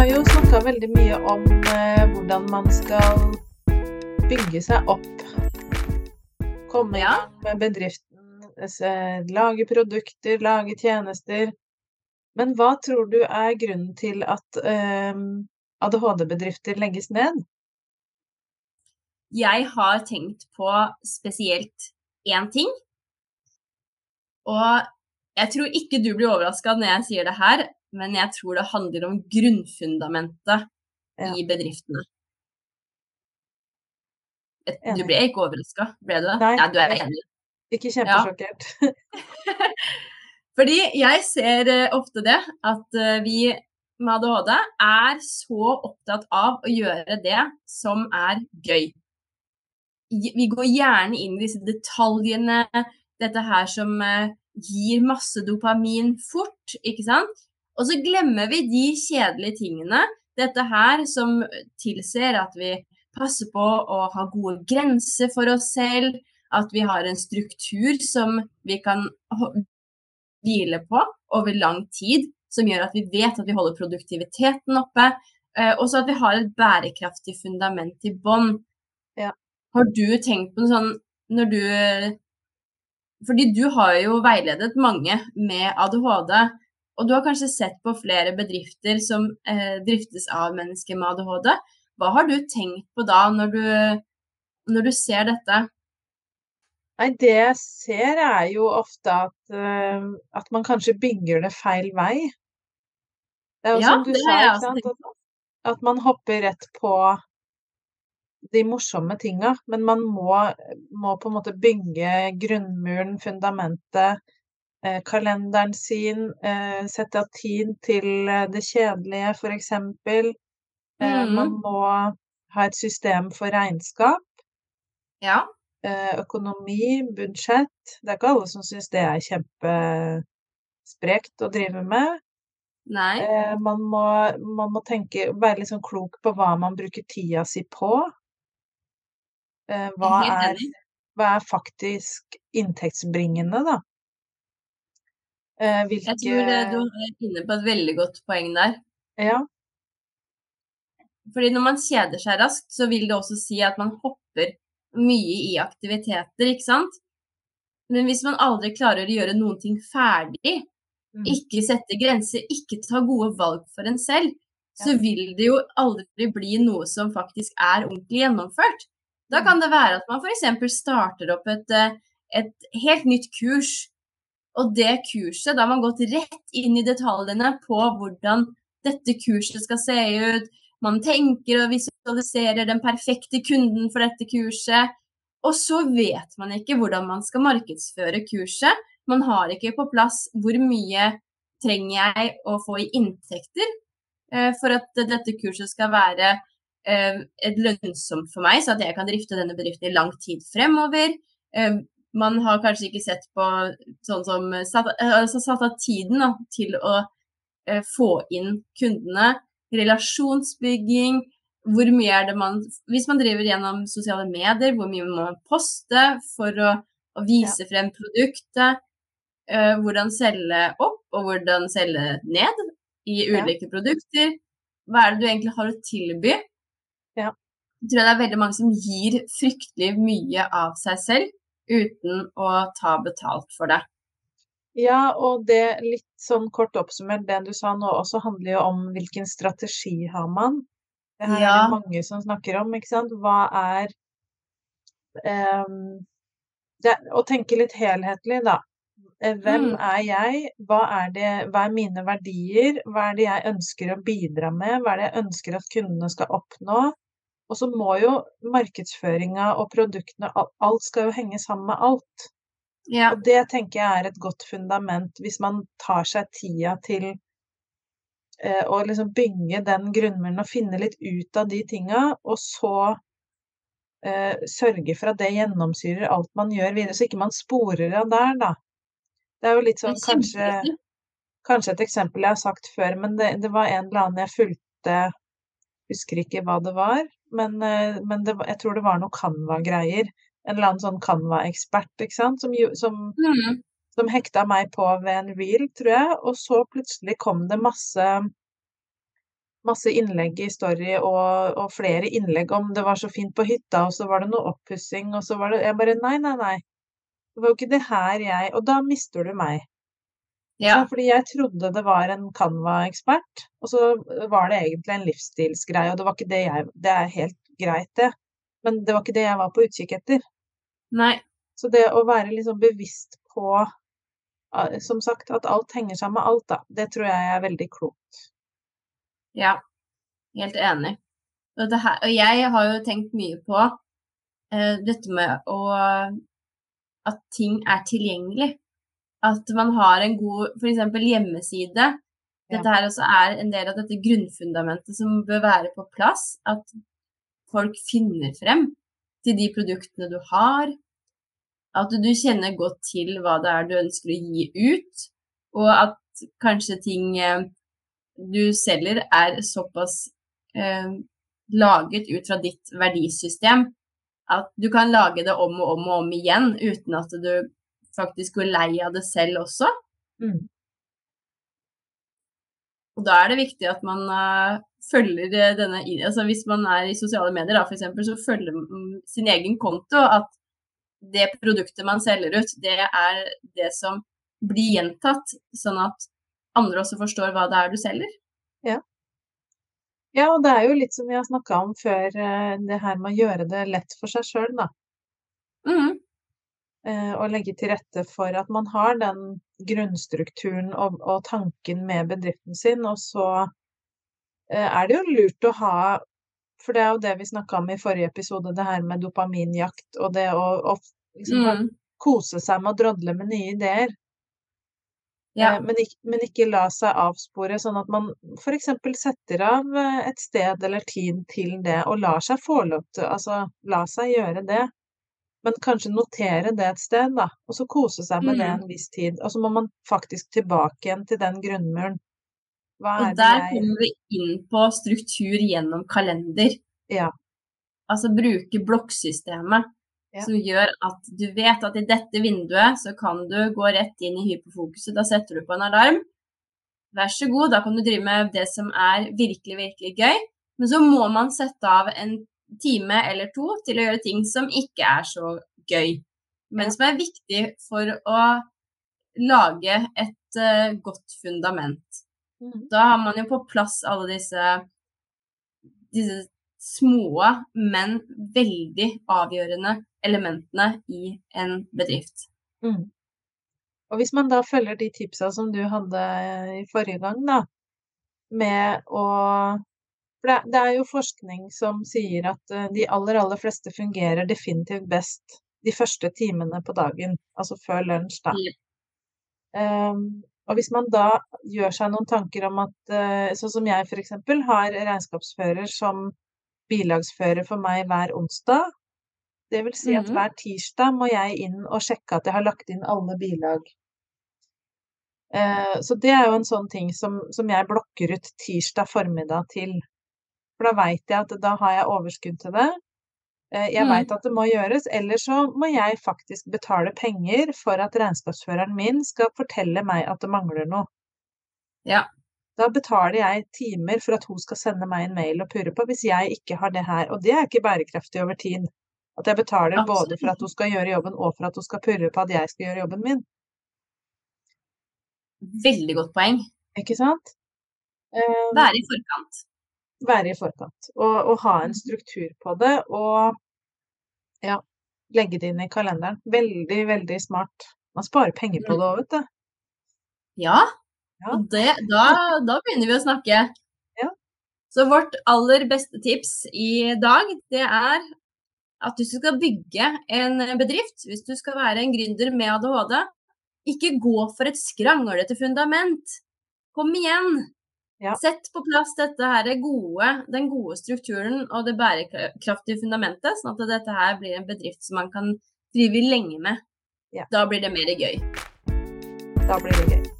har jo snakka veldig mye om eh, hvordan man skal bygge seg opp. Komme Ja. med bedriften, eh, lage produkter, lage tjenester. Men hva tror du er grunnen til at eh, ADHD-bedrifter legges ned? Jeg har tenkt på spesielt én ting. Og jeg tror ikke du blir overraska når jeg sier det her, men jeg tror det handler om grunnfundamentet Ja. i bedriftene. Du ble ikke overraska, ble du det? Nei, Ja, du er enig. Ikke kjempesjokkert. Fordi jeg ser eh, ofte det at eh, vi med ADHD er så opptatt av å gjøre det som er gøy. Vi går gjerne inn i disse detaljene, dette her som eh, gir masse dopamin fort, ikke sant? Og så glemmer vi de kjedelige tingene, dette her som tilser at vi passer på å ha gode grenser for oss selv, at vi har en struktur som vi kan hvile på over lang tid, som gjør at vi vet at vi holder produktiviteten oppe, eh, og så at vi har et bærekraftig fundament i bånn. Ja. Har du tenkt på noe sånn når du Fordi du har jo veiledet mange med ADHD, og du har kanskje sett på flere bedrifter som eh, driftes av mennesker med ADHD. Hva har du tenkt på da, når du, når du ser dette? Nei, det jeg ser er jo ofte at, eh, at man kanskje bygger det feil vei. Det er jo Ja, som du sa, ikke sant, at, man hopper rett på de morsomme tinga, men man må, må på en måte bygge grunnmuren, fundamentet, kalenderen sin, eh, sette av tid til eh, det kjedelige. Eh, Mhm. man må ha et system for regnskap. Ja. eh, økonomi, budsjett. Det er ikke alle som syns det er kjempesprekt å drive med. Nei. Eh, man må, man må tenke, være litt sånn klok på hva man bruker tida si på. Eh, hva er, hva er faktisk inntektsbringende, da? Eh, Jeg tror det, du hvilke er inne på et veldig godt poeng der. Ja, Fordi når man kjeder seg raskt, så vil det også si at man hopper mye i aktiviteter, ikke sant? Men hvis man aldri klarer å gjøre noen ting ferdig, mm, ikke sette grenser, ikke ta gode valg for en selv, så vil det jo aldri bli noe som faktisk er ordentlig gjennomført. Da Mm. kan det være at man f.eks. starter opp et, eh, et helt nytt kurs, og det kurset, da har man gått rett inn i detaljene på hvordan dette kurset skal se ut. Man tenker og visualiserer den perfekte kunden for dette kurset. Og så vet man ikke hvordan man skal markedsføre kurset. Man har ikke på plass hvor mye trenger jeg å få i inntekter eh, for at dette kurset skal være eh, lønnsomt for meg, så at jeg kan drifte denne bedriften i lang tid fremover. Eh, man har kanskje ikke sett på sånn som satt, eh, altså satt av tiden da, til å eh, få inn kundene. Relasjonsbygging. Hvor mye er det man Hvis man driver gjennom sosiale medier, hvor mye må man poste for å, å vise frem produktet? eh, hvordan selge opp, og hvordan selge ned i Ja. ulike produkter. Hva er det du egentlig har å tilby? Ja. Jeg tror det er veldig mange som gir fryktelig mye av seg selv uten å ta betalt for det. Ja, og det litt sånn kort oppsummert, det du sa nå også handler jo om hvilken strategi har man. Det her er Ja. det mange som snakker om, ikke sant. Hva er um, det, Å tenke litt helhetlig, da. Eh, Hvem Mm. er jeg? Hva er det, hva er mine verdier? Hva er det jeg ønsker å bidra med? Hva er det jeg ønsker at kundene skal oppnå? Og så må jo markedsføringa og produktene, alt skal jo henge sammen med alt. Ja. Og det tenker jeg er et godt fundament hvis man tar seg tida til eh, å liksom bygge den grunnmuren og finne litt ut av de tinga, og så eh, sørge for at det gjennomsyrer alt man gjør videre, så ikke man sporer av der, da. Det er jo litt sånn kanskje, kanskje et eksempel jeg har sagt før, men det, det var en eller annen jeg fulgte, husker ikke hva det var, men, eh, men det, jeg tror det var noe Canva-greier. En eller annen sånn Canva-ekspert, ikke sant, som, som Mm. som hekta meg på ved en reel, tror jeg, og så plutselig kom det masse masse innlegg i Story og, og, flere innlegg om det var så fint på hytta, og så var det noe oppussing, og så var det Jeg bare Nei, nei, nei. Det var jo ikke det her jeg Og da mister du meg. Ja. Fordi jeg trodde det var en Canva-ekspert, og så var det egentlig en livsstilsgreie, og det var ikke det jeg Det er helt greit, det, men det var ikke det jeg var på utkikk etter. Nei. Så det å være liksom bevisst på, som sagt, at alt henger sammen med alt, da, det tror jeg er veldig klokt. Ja, helt enig. Og, her, og jeg har jo tenkt mye på uh, dette med å At ting er tilgjengelig. At man har en god f.eks. hjemmeside. Dette her også er en del av dette grunnfundamentet som bør være på plass. At folk finner frem til de produktene du har. At du kjenner godt til hva det er du ønsker å gi ut. Og at kanskje ting eh, du selger, er såpass eh, laget ut fra ditt verdisystem at du kan lage det om og om og om igjen uten at du faktisk går lei av det selv også. Mm. Og da er det viktig at man uh, følger denne altså Hvis man er i sosiale medier, da, f.eks., så følger man sin egen konto. At det produktet man selger ut, det er det som blir gjentatt, sånn at andre også forstår hva det er du selger. Ja. Ja, og det er jo litt som vi har snakka om før, eh, det her med å gjøre det lett for seg sjøl, da. Mm. Eh, og legge til rette for at man har den grunnstrukturen og, og tanken med bedriften sin. Og så eh, er det jo lurt å ha For det er jo det vi snakka om i forrige episode, det her med dopaminjakt og det å, å liksom, mm. kose seg med å drodle med nye ideer. Ja. Eh, men, ikke, men, ikke, la seg avspore, sånn at man f.eks. setter av et sted eller tid til det, og lar seg få lov til Altså, la seg gjøre det. Men kanskje notere det et sted, da, og så kose seg med mm. det en viss tid. Og så må man faktisk tilbake igjen til den grunnmuren. Og der jeg... kommer vi inn på struktur gjennom kalender. Ja. Altså bruke blokksystemet. Ja. Som gjør at du vet at i dette vinduet så kan du gå rett inn i hyperfokuset. Da setter du på en alarm. Vær så god, da kan du drive med det som er virkelig, virkelig gøy. Men så må man sette av en time eller to til å gjøre ting som ikke er så gøy, men som er viktig for å lage et uh, godt fundament. Mm. Da har man jo på plass alle disse, disse små, men veldig avgjørende elementene i en bedrift. Mm. Og hvis man da følger de tipsa som du hadde i forrige gang, da, med å For det, det er jo forskning som sier at eh, de aller, aller fleste fungerer definitivt best de første timene på dagen, altså før lunsj, da. Um, og hvis man da gjør seg noen tanker om at, uh, sånn som jeg f.eks. har regnskapsfører som bilagsfører for meg hver onsdag, det vil si at mm-hmm. hver tirsdag må jeg inn og sjekke at jeg har lagt inn alle bilag. Eh, så det er jo en sånn ting som, som jeg blokker ut tirsdag formiddag til. For da veit jeg at da har jeg overskudd til det. Eh, jeg mm. veit at det må gjøres, eller så må jeg faktisk betale penger for at regnskapsføreren min skal fortelle meg at det mangler noe. Ja. Da betaler jeg timer for at hun skal sende meg en mail og purre på hvis jeg ikke har det her. Og det er ikke bærekraftig over tid. At jeg betaler Absolutt. både for at hun skal gjøre jobben, og for at hun skal purre på at jeg skal gjøre jobben min. Veldig godt poeng. Ikke sant? Være i forkant. Være i forkant. Og, og, ha en struktur på det, og ja, legge det inn i kalenderen. Veldig, veldig smart. Man sparer penger på det òg, vet du. Ja. ja. Det, da, da, begynner vi å snakke. Ja. Så vårt aller beste tips i dag, det er at hvis du skal bygge en bedrift, hvis du skal være en gründer med ADHD, ikke gå for et skranglete fundament. Kom igjen! Ja. Sett på plass dette her gode, den gode strukturen og det bærekraftige fundamentet, sånn at dette her blir en bedrift som man kan drive lenge med. Ja. Da blir det mer gøy. Da blir det gøy.